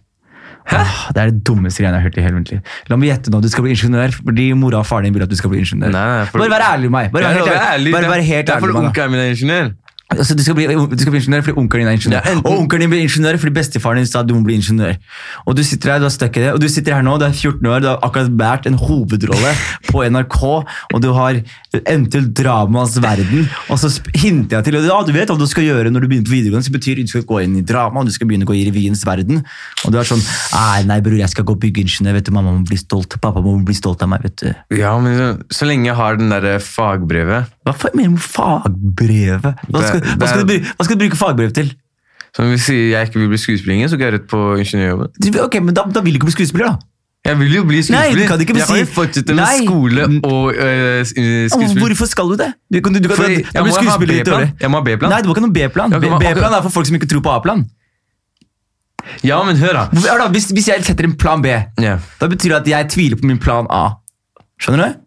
Åh, det er det dummeste greiene jeg har hørt i hele mitt liv. La meg gjette nå, du skal bli ingeniør fordi mora og faren din vil at du skal bli ingeniør. Nei, for- Bare vær ærlig med meg. Bare vær helt er ærlig, bare bare helt ærlig med meg. da. onkelen min er ingeniør. Altså, du, skal bli, du skal bli ingeniør fordi onkelen din er ingeniør. Ja, Og onkelen din blir ingeniør fordi bestefaren din sa du må bli ingeniør. Og du sitter her, du har stuck i det, og du sitter her nå, du er 14 år, du har akkurat båret en hovedrolle på NRK, og du har endt til dramaens verden, og så hinter jeg til at ja, du vet hva du skal gjøre når du begynner på videregående, så betyr at du skal gå inn i drama, og du skal begynne å gå i revyens verden. Og du er sånn nei, nei, bror, jeg skal gå byggeingeniør, vet du, mamma må bli stolt, pappa må bli stolt av meg, vet du. Ja, men så, lenge jeg har den der fagbrevet Hva mener du med fagbrevet? Hva skal, Det- hva, skal du, hva skal du bruke fagbrev til? Som hvis jeg ikke vil bli skuespiller, så går jeg rett på ingeniørjobben. Ok, men da, da vil du ikke bli skuespiller, da. Jeg vil jo bli skuespiller. Nei, du kan ikke jeg kan jo fortsette med Nei. skole og øh, s- øh, skuespill. Hvorfor skal du det? Du kan, du, du kan, Fordi jeg må ha B-plan. Jeg må ha B-plan. Nei, du må ikke ha noen B-plan. B-plan er for folk som ikke tror på A-plan. Ja, men hør, da, Hvis, hvis jeg setter en plan B, yeah. da betyr det at jeg tviler på min plan A. Skjønner du?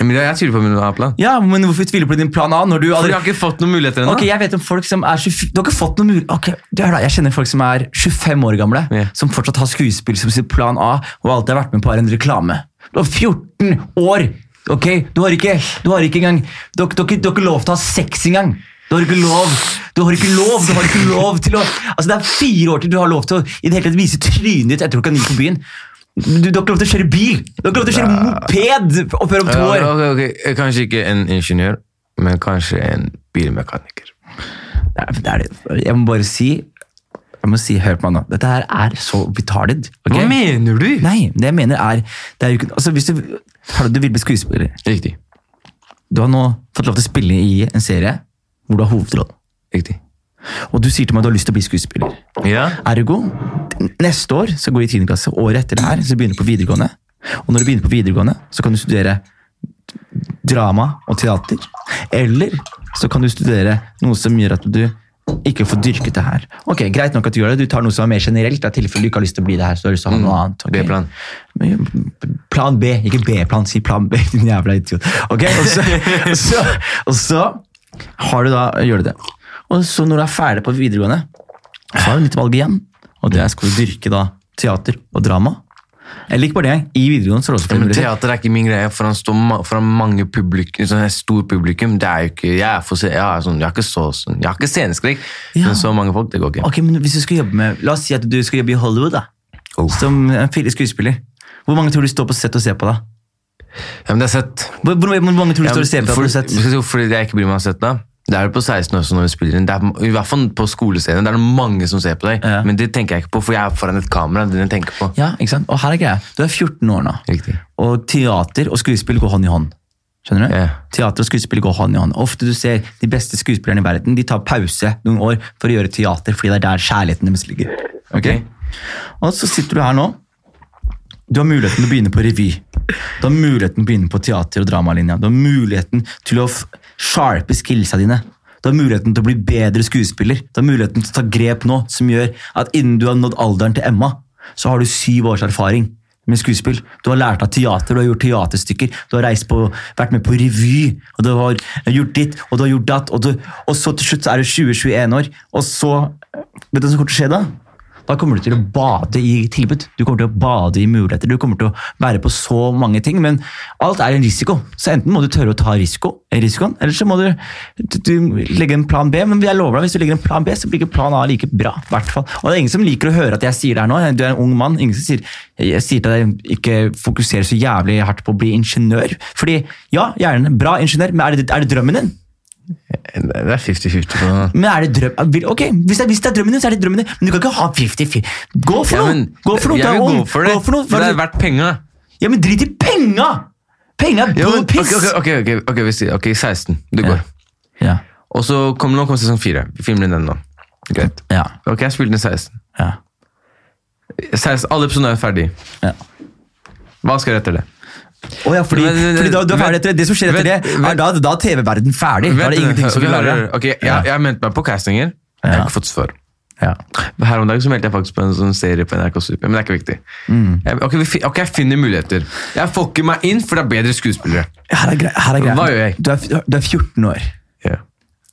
Men jeg tviler på min A-plan. Ja, men Hvorfor tviler du på din plan A når du For allerede jeg har ikke fått noen muligheter ennå. Ok, Jeg vet om folk som er 24 Du har ikke fått noen mulighet Ok, du hør da, Jeg kjenner folk som er 25 år gamle, yeah. som fortsatt har skuespill som sitt plan A, og alltid har vært med på, er en reklame. Du har 14 år! Ok, Du har ikke, du har ikke engang du har ikke lov til å ha sex engang! Du har ikke lov Du har ikke lov, du har ikke lov til å Altså Det er fire år til du har lov til å i det hele tatt vise trynet ditt etter klokka ni på byen. Du, du har ikke lov til å kjøre bil! Du har ikke lov til å kjøre moped før om to år! ok, okay. ok. Kanskje ikke en ingeniør, men kanskje en bilmekaniker. Det er, det er det. Jeg må bare si jeg må si, hør på meg nå. Dette her er så retarded. Okay? Hva mener du? Nei, det jeg mener er, det er jo ikke, altså hvis du, Hallo, du vil bli skuespiller. Riktig. Du har nå fått lov til å spille i en serie hvor du har hovedrollen. Riktig. Og du sier til meg at du har lyst til å bli skuespiller. Ja? Ergo, neste år så går du i 10. klasse. Året etter det her så begynner du på videregående. Og når du begynner på videregående, så kan du studere drama og teater. Eller så kan du studere noe som gjør at du ikke får dyrket det her. Ok, Greit nok at du gjør det. Du tar noe som er mer generelt. i tilfelle du ikke har lyst til å bli det her. så du har lyst til å ha noe annet. Okay. B-plan. Plan B, ikke B-plan. Si plan B, din jævla idiot. Ok, Og så, og så, og så har du da, gjør du det. Og så når du er ferdig på videregående, så har du nytt valg igjen. Og det er skal du dyrke da teater og drama. Eller ikke bare det, i videregående så er det også Ja, men teater er ikke min greie. Foran, stå foran mange publikum, sånn stor publikum, det er jo ikke Jeg er for jeg, er sånn, jeg har ikke så sånn, jeg har ikke sceneskrekk, Ja. men så mange folk, det går ikke. Ok, men hvis du skal jobbe med, La oss si at du skal jobbe i Hollywood da, Oh. som en skuespiller. Hvor mange tror du står på sett og ser på da? Ja, men det er sett. Hvor, hvor, mange tror du Ja, står og ser på for, på sett? Fordi jeg jeg ikke bryr meg om sett da? Det er jo på 16 også når vi spiller inn. Det er, I hvert fall på skolescenen. Det er mange som ser på deg. Ja. Men det tenker jeg ikke på, for jeg er foran et kamera. Det det jeg tenker på. Ja, ikke sant? Og her er greia. Du er 14 år nå, Riktig. og teater og skuespill går hånd i hånd. Skjønner du? Ja. Teater og skuespill går hånd i hånd. Ofte du ser de beste skuespillerne i verden, de tar pause noen år for å gjøre teater, fordi det er der kjærligheten deres ligger. Ok? Og så sitter du her nå. Du har muligheten til å begynne på revy. Du har muligheten til å begynne på teater- og dramalinja. Du har muligheten til å sharpe skillsa dine. Du har muligheten til å bli bedre skuespiller. Du har muligheten til å ta grep nå som gjør at innen du har nådd alderen til Emma, så har du syv års erfaring med skuespill. Du har lært av teater, du har gjort teaterstykker, du har på, vært med på revy, og du har gjort ditt, og du har gjort datt, og, du, og så til slutt så er du 20-21 år, og så Vet du hva som kommer til å skje da? Da kommer du til å bade i tilbud. Du kommer til å bade i muligheter. Du kommer til å være på så mange ting, men alt er en risiko. Så enten må du tørre å ta risiko, risikoen, eller så må du, du, legge en plan B. Men jeg lover deg, hvis du legger en plan B, så blir ikke plan A like bra. hvert fall. Og det er ingen som liker å høre at jeg sier det her nå. Du er en ung mann. Ingen som sier, jeg sier til deg ikke fokuser så jævlig hardt på å bli ingeniør. Fordi, ja, gjerne bra ingeniør, men er det, er det drømmen din? Det er 50-50 på. Men er det drøm... Ok, hvis det, hvis det er drømmen din, så er det drømmen din. Men du kan ikke ha 50-50. Gå for Ja, noe! men Gå for noe, jeg vil gå for det, Gå for noe. for det er verdt penga. Ja, men drit i penga! Penga er Ja, men, piss! ok, ok, ok, ok, okay hvis, ok, 16. Du går. Ja. Og så kommer nå kommer sesong 4. Vi filmer den nå. Greit. Ja. Ok, jeg spilte den 16. ja. 16 alle episodene er ferdig. ja. Hva skal jeg etter det? Å ja, fordi, Men- fordi da, du ferdig etter det. Som skjer etter vent- det, er da, da er TV-verden ferdig. Da er det ingenting som vil være lage. ok, jeg, Ja. jeg meldte meg på castinger. Jeg har ikke fått svar. Ja. Her om dagen så meldte jeg faktisk på en sånn serie på NRK Super, men det er ikke viktig. Mm. Jeg, ok, vi, ok, jeg finner muligheter. Jeg får ikke meg inn, for det er bedre skuespillere. Her er greia. Greia. Hva gjør jeg? Du, er, du er 14 år. Yeah.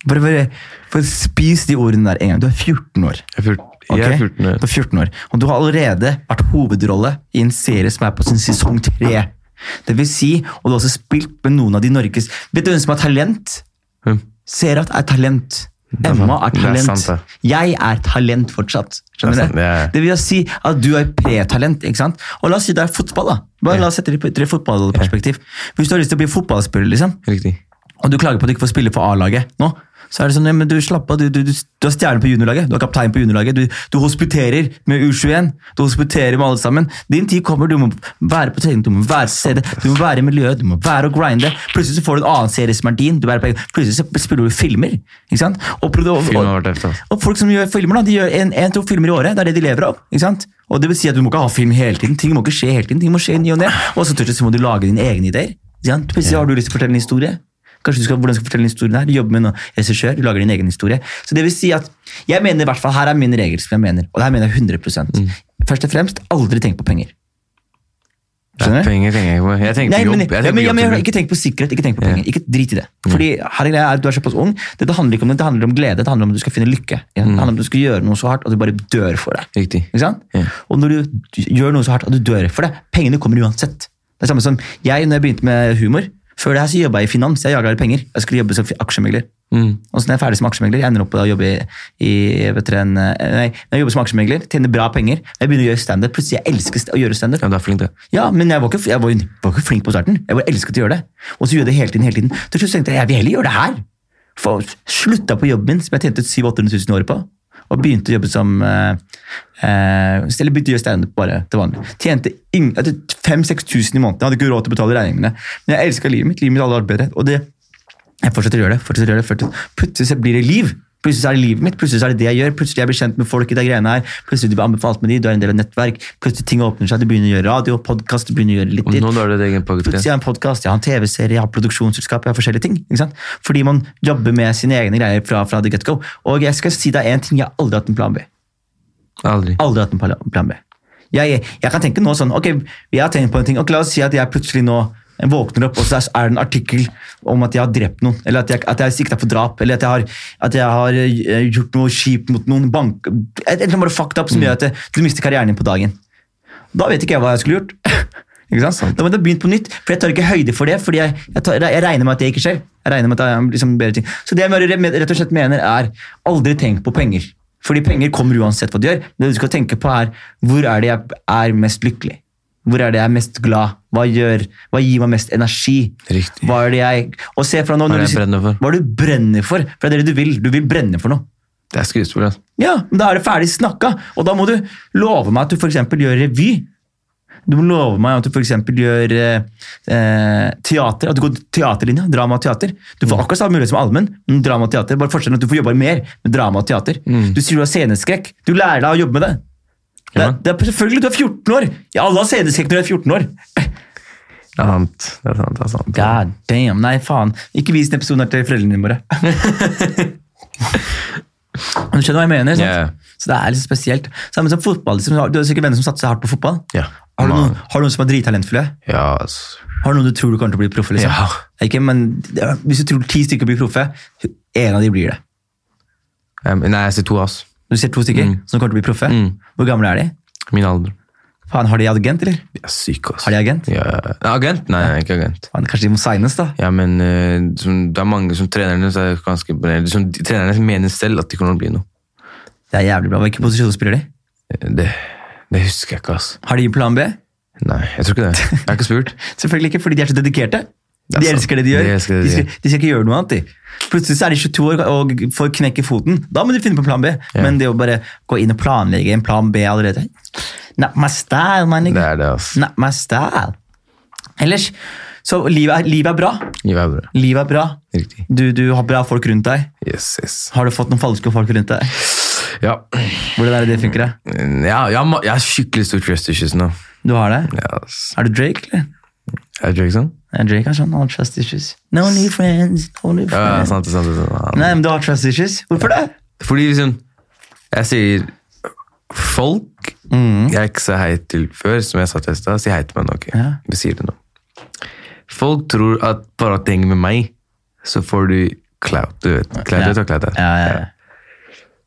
Bare, bare, bare spis de ordene der en gang. Du er 14 år. Jeg er 14, Okay? jeg er 14 år. Du er 14 år. Og du har allerede vært hovedrolle i en serie som er på sin sesong 3. Det vil si, og du har også spilt med noen av de Norges Vet du hvem som har talent? Hm. Serat er talent. Emma er talent. Er sant, Jeg er talent fortsatt. Skjønner Det er sant, det er- Det vil si at du er pretalent. ikke sant? Og la oss si det er fotball. da. Bare La oss sette det i et fotballperspektiv. Hvis du har lyst til å bli fotballspiller, liksom, Riktig. og du klager på at du ikke får spille for A-laget nå, så er det sånn, ja, men du slapp av, du, du, du, du er stjerne på juniorlaget, du er kaptein på juniorlaget, du, du hospiterer med U21, du hospiterer med alle sammen. Din tid kommer, du må være på trening, du må være stedet, du må være i miljøet, du må være og grinde. Plutselig så får du en annen serie som er din, du på, plutselig så spiller du filmer. ikke sant? Og, og, og, og folk som gjør filmer, da, de gjør en-to filmer i året, det er det de lever av. ikke sant? Og det vil si at Du må ikke ha film hele tiden, ting må ikke skje hele tiden, ting må skje i ny og ne. Og så til slutt må du lage dine egne ideer. Plutselig har du lyst til å fortelle en historie. Kanskje du skal, hvordan du skal fortelle historien historie her, Du jobber med en regissør, du lager din egen historie. Så det vil si at, jeg mener i hvert fall, Her er min regel, som jeg mener, og det her mener jeg 100 Først og fremst, aldri tenk på penger. Skjønner du? Penger tenker jeg på. Jeg tenker Nei, på jobb. Jeg tenker ja, men, jobb. ikke tenk på sikkerhet, ikke tenk på Ja. penger. Ikke drit i det. Fordi her er at du er såpass ung. Dette handler ikke om det, det handler om glede. Det handler om at du skal finne lykke. Ja? Det handler om at du skal gjøre noe så hardt at du bare dør for det. Riktig. Ikke sant? Ja. Og når du gjør noe så hardt at du dør for det, pengene kommer uansett. Det er samme som jeg, når jeg begynte med humor. Før det her så jobba jeg i finans. Jeg jaga penger. Jeg skulle jobbe som aksjemegler. Mm. Og så når jeg er ferdig som aksjemegler, jeg ender opp på å jobbe i, i vet dere, en, eh, nei, når jeg jobber som aksjemegler, tjener bra penger, jeg begynner å gjøre standup. Plutselig jeg elsker å gjøre standup. Ja, du er flink, du. Ja, men jeg var, ikke, jeg, var, jeg var ikke flink på starten. Jeg bare elsket å gjøre det. Og så gjorde jeg det hele tiden. hele tiden. Til slutt tenkte jeg jeg vil heller gjøre det her. For slutta på jobben min, som jeg tjente 700 000 i året på, og begynte å jobbe som eh, eh, Eller begynte å gjøre standup bare til vanlig. Tjente 5000-6000 i måneden. Jeg hadde ikke råd til å betale regningene. Men jeg elska livet mitt. Livet mitt hadde vært. Og det, jeg fortsetter å gjøre det. fortsetter å gjøre det. fortsetter. Plutselig blir det liv. Plutselig er det livet mitt, plutselig er det det jeg gjør. Plutselig jeg blir kjent med folk i de greiene her. Plutselig du blir anbefalt med de, du er en del av nettverk. Plutselig ting åpner seg, du begynner å gjøre radio, podkast, du begynner å gjøre litt til. Plutselig er har en podkast, jeg har en TV-serie, jeg har produksjonsselskap, jeg har forskjellige ting. ikke sant? Fordi man jobber med sine egne greier fra, fra the get-go. Og jeg skal si deg en ting, jeg har aldri hatt en plan B. Aldri. Aldri hatt en plan B. Jeg, jeg kan tenke nå sånn, ok, jeg har tenkt på en ting, og la oss si at jeg plutselig nå våkner opp, og så er det en artikkel om at jeg har drept noen, eller at jeg, at jeg er sikta for drap, eller at jeg har, at jeg har eh, gjort noe kjipt mot noen bank... Et eller annet fucked up som gjør at du mister karrieren din på dagen. Da vet ikke jeg hva jeg skulle gjort. ikke sant? Da må jeg begynt på nytt, for jeg tar ikke høyde for det. fordi jeg, jeg, tar, jeg regner med at det ikke skjer. Jeg regner med at er liksom bedre ting. Så det jeg rett og slett mener er, aldri tenk på penger. Fordi penger kommer uansett hva du gjør. Det du skal tenke på er, hvor er det jeg er mest lykkelig? Hvor er det jeg er mest glad? Hva, gjør, hva gir meg mest energi? Riktig. Hva er det jeg... Og se fra nå, Hva er det du jeg brenner for? Hva er det du brenner for? For det er det du vil. Du vil brenne for noe. Det er skuespill, altså. Ja, men da er det ferdig snakka. Og da må du love meg at du f.eks. gjør revy. Du må love meg at du f.eks. gjør eh, eh, teater. At du går teaterlinja. Drama og teater. Du Mm. får akkurat samme mulighet som allmenn, men drama og teater. Bare forskjellen at du får jobbe mer med drama og teater. Mm. Du sier du har sceneskrekk. Du lærer deg å jobbe med det. Det, det er selvfølgelig, Du er 14 år! Ja, alle har sceneskrekk når du er 14 år. Det er sant. Det er sant, det er sant. God damn, Nei, faen. Ikke vis den episoden her til foreldrene dine bare. Du skjønner hva jeg mener? Ja. Så det er litt spesielt. Samme som fotball. Liksom. Du har sikkert venner som satser hardt på fotball. Yeah. Har, du noen, har du noen som er drittalentfulle? Ja, altså. Har du noen du tror du kommer til å bli proffe? Liksom? Ja. Ikke, men Hvis du tror ti stykker blir proffe, en av de blir det. Um, nei, jeg sier to, ass. Du ser to stykker Mm. som kommer til å bli proffe. Mm. Hvor gamle er de? Min alder. Faen, Har de agent, eller? De er syke, ass. Har de agent? Ja. Agent? Nei, ja. ikke agent. Faen, kanskje de må signes, da? Ja, men uh, som, det er mange som trenerne så er ganske imponerende. Som, trenerne mener selv at de kommer til å bli noe. Det er jævlig bra. Hvilken posisjon spiller de? Eh, Det, det husker jeg ikke, ass. Har de plan B? Nei, jeg tror ikke det. Jeg har ikke spurt. Selvfølgelig ikke, fordi de er så dedikerte. Det De elsker det de gjør. De det de de, gjør. de skal ikke gjøre noe annet. De. Plutselig så er de 22 år og får knekke foten. Da må de finne på plan B. Ja. Men det å bare gå inn og planlegge en plan B allerede Not my style, man. Det er det, ass. Not my style. Ellers, så livet er, livet er bra. Livet er bra. Livet er bra. Riktig. Du, du har bra folk rundt deg. Yes, yes. Har du fått noen falske folk rundt deg? Ja. Hvordan er det det funker? da? Ja, jeg, jeg har skikkelig stor trust issues nå. Du har det? Ja. Er du Drake, eller? Er Drake sånn? Drake har sånn all trust issues. No new friends, no new Ja, sant, sant, sant, sant. Nei, men du har trust issues. Hvorfor det? Fordi liksom Jeg sier folk Mm. jeg ikke sa hei til før, som jeg sa til i si hei til meg nå. ok? Ja. Vi sier det nå. Folk tror at bare at det henger med meg, så får du clout. Du vet, clout, Ja. du clout er? Ja, ja, ja.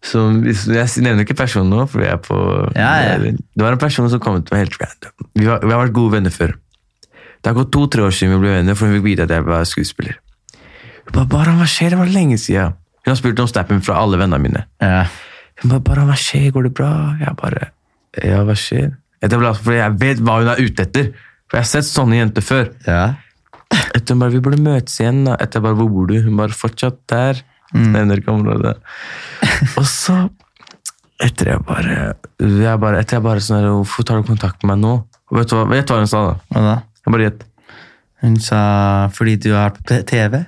Så Jeg nevner ikke personen nå, fordi jeg er på Ja, ja. Det var en person som kom til meg helt random. Vi, har, vi har vært gode venner før. Det har gått to-tre år siden vi ble venner, for hun fikk vite at jeg var skuespiller. Hun bare, bare hva skjer? Det var lenge siden. Hun har spurt om snappen fra alle vennene mine. Ja. Hun bare, bare, hva skjer? Går det bra? Jeg bare, ja, hva skjer? Fordi jeg vet hva hun er ute etter. For jeg har sett sånne jenter før. ja. Etter hun bare, vi burde møtes igjen da. Etter jeg bare, hvor bor du? Hun bare, fortsatt der. Mm. Nevner ikke området. Og så, etter jeg bare, jeg bare, etter jeg bare sånn hvorfor tar du kontakt med meg nå? Og vet du hva, vet du hva hun sa da? Hva da? Bare gjett. Hun sa fordi du har på TV?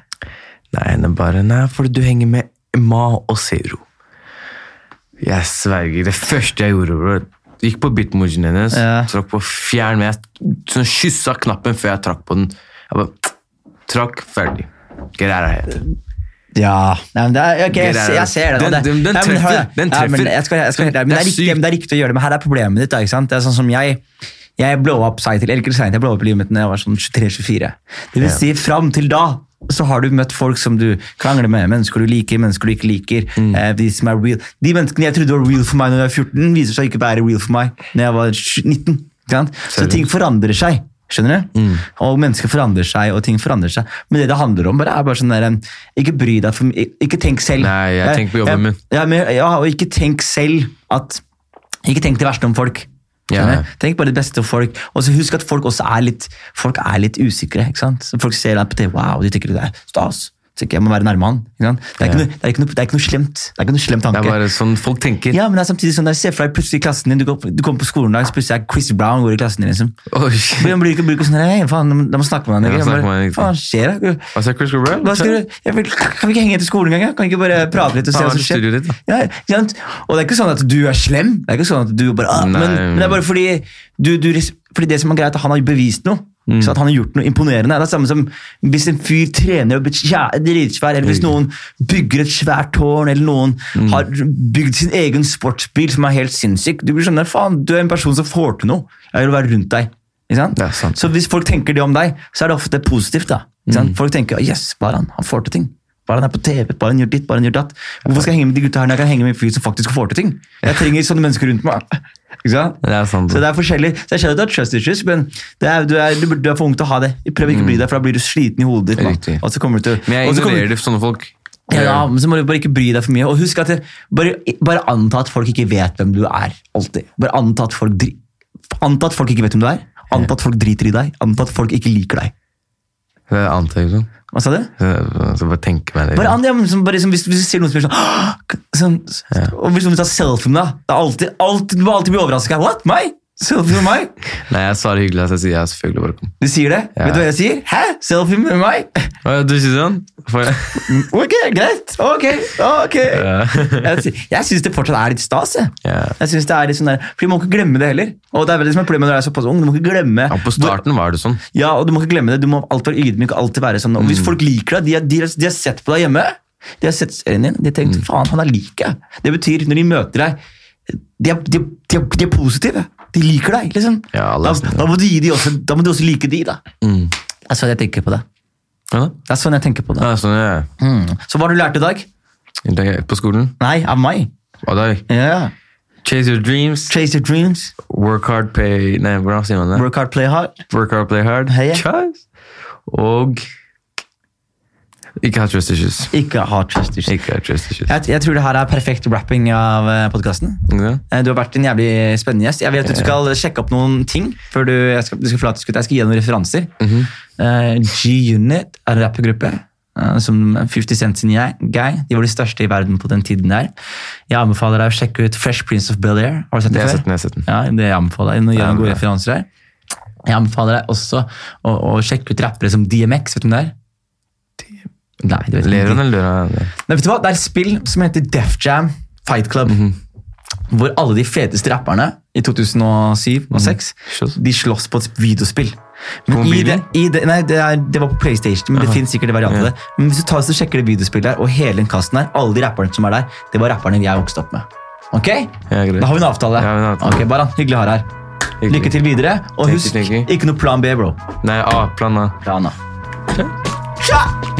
Nei, hun bare, nei, fordi du henger med Ma og Zero. Jeg sverger, det første jeg gjorde, bro, gikk på bitmojien hennes, Ja. trakk på fjern, med'. sånn kyssa knappen før jeg trakk på den. Jeg bare, trakk, ferdig. Out of. Ja. Nei, men det er, okay, jeg, jeg ser det. den- den- treffer, ja, men jeg skal, jeg skal, men, det er riktig, men det er riktig å gjøre det, men her er problemet ditt. Det er sånn som jeg jeg blow up seg til, eller ikke sent, jeg blow up livet mitt når jeg var sånn 23-24. Det vil si, fram til da så har du møtt folk som du krangler med, mennesker du liker, mennesker du ikke liker. Mm. eh, de som er real. De menneskene jeg trodde var real for meg når jeg var 14, viser seg ikke være real for meg når jeg var 19. Ikke sant? Så ting forandrer seg. Skjønner du? Mm. Og mennesker forandrer seg, og ting forandrer seg. Men det det handler om, bare er bare sånn der, ikke bry deg for mye. Ikke tenk selv. Nei, jeg tenker på jobben min. Ja, men, ja, og ikke tenk selv at Ikke tenk det verste om folk. Ja. Tenk bare det beste folk. Og husk at folk også er litt folk er litt usikre. ikke sant? Folk ser deg på TV, wow, de tenker det er stas. Så jeg må være nærme han. Det, er Ja. noe, det, er noe, det er ikke noe slemt. Det er ikke noe slemt Det er bare sånn folk tenker. Ja, men det er samtidig sånn der, Se for deg plutselig i klassen din, du, går, du kommer på skolen en dag, så plutselig er Chris Brown går i klassen din. liksom. Oi. Man blir ikke, blir ikke sånn hey, faen, da må snakke med han. Ikke?» Bare, med han, skjer da? Hva sa Chris Brown? Hva skal du, jeg vil, kan vi ikke henge etter skolen engang? Kan vi ikke bare prate litt og se hva som er skjer? ditt, ja, Ja. Og det er ikke sånn at du er slem, det er ikke sånn at du bare, ah, men, men det er bare fordi, du, du, fordi det som er greit, han har bevist noe. Mm. Så at han har gjort noe imponerende. Det er det samme som hvis en fyr trener og blir dritsvær, eller hvis noen bygger et svært tårn, eller noen Mm. har bygd sin egen sportsbil som er helt sinnssyk. Du blir sånn der, faen, du er en person som får til noe. Jeg vil være rundt deg. Så hvis folk tenker det om deg, så er det ofte positivt. da. Mm. Folk tenker yes, bare han, han får til ting. Bare han er på TV, bare han gjør ditt, bare han gjør datt. Hvorfor skal jeg henge med de gutta her når jeg kan henge med en fyr som faktisk får til ting? Jeg trenger sånne mennesker rundt meg. Ikke sant? Det er sant. Så det er forskjellig. Så jeg skjønner at du har trust issues, men det er, du, er, du, er for ung til å ha det. Prøv ikke å bry deg, for da blir du sliten i hodet ditt. Og så kommer du til Men jeg ignorerer kommer- sånne folk. ja, men så må du bare ikke bry deg for mye. Og husk at det, bare, bare anta at folk ikke vet hvem du er. Alltid. Bare anta at folk, anta at folk ikke vet hvem du er. Anta at folk driter i deg. Anta at folk ikke liker deg. Det er annet, liksom. Hva sa du? Så bare tenke meg det. Bare, an- ja, men som, bare liksom, hvis, hvis du ser noen som sånn, sånn Og hvis noen tar selfie med deg, det er alltid, alltid, du må alltid bli overrasket. What? Meg? Selfie med meg? Nei, jeg svarer hyggelig at jeg sier ja, selvfølgelig bare kom. Du sier det? Ja. Vet du hva jeg sier? Hæ? Selfie med meg? Hva, du sier sånn? For, Ok, greit. Ok, ok. Jeg, jeg syns det fortsatt er litt stas. Jeg, Ja. jeg synes det er litt sånn der, for Du må ikke glemme det heller. Og det er veldig som er problemet når du er såpass ung. Du må ikke glemme ja, på starten var det sånn. Ja, og du må ikke glemme det. Du må alltid være ydmyk. og alltid være sånn. Og Mm. Hvis folk liker deg, de, de, de har sett på deg hjemme, de har sett serien din, de har tenkt Mm. faen, han er lik jeg. Det betyr, når de møter deg, de er, de, de, er- de er positive. De liker deg. liksom. Ja, da, da, må du også, da må du også like de. da. Mm. Det er sånn jeg tenker på det. Ja. Det er sånn jeg tenker på det. Ja, sånn ja. Mm. Så hva har du lært i dag? På skolen? Nei, av meg. Og deg? Ja. Chase your dreams, Chase your dreams. work hard, pay Nei, hvordan sier man det? Work hard, play hard. Work hard, play hard. Hei. Og ikke ha trust issues. Ikke ha trust issues. Ikke ha trust issues. Jeg, jeg tror det her er perfekt wrapping av podkasten. Ja. Du har vært en jævlig spennende gjest. Jeg vet at Du skal sjekke opp noen ting før du, jeg skal, du skal. Jeg skal gi deg noen referanser. Eh, G-Unit er en rappgruppe. eh, som 50 Cent sin jeg- gang. De var de største i verden på den tiden der. Jeg anbefaler deg å sjekke ut Fresh Prince of Bel-Air. Har du sett det Jeg før? sett den. jeg. Ja, det jeg anbefaler deg. Nå gjør jeg noen gode referanser her. Jeg anbefaler deg også å, å sjekke ut rappere som DMX. Vet du hvem det er? Nei, det vet jeg Lever han eller dør han? Nei, vet du hva? Det er et spill som heter Def Jam Fight Club. Hvor alle de feteste rapperne i 2007 og 2006 mm. de slåss på et videospill. Men i det, i det, nei, det, er, det var på PlayStation, men det finnes sikkert varianter av det. Men hvis du tar og sjekker det videospillet der, og hele den kasten her, alle de rapperne som er der, det var rapperne jeg vokste opp med. Ok? Ja. Da har vi en avtale. Ja, avtale. Ok, Baran, hyggelig å ha deg her. Hyggelig. Lykke til videre, og husk, ikke noe plan B, bro. Nei, A. Plan A. Ja. Moderne media.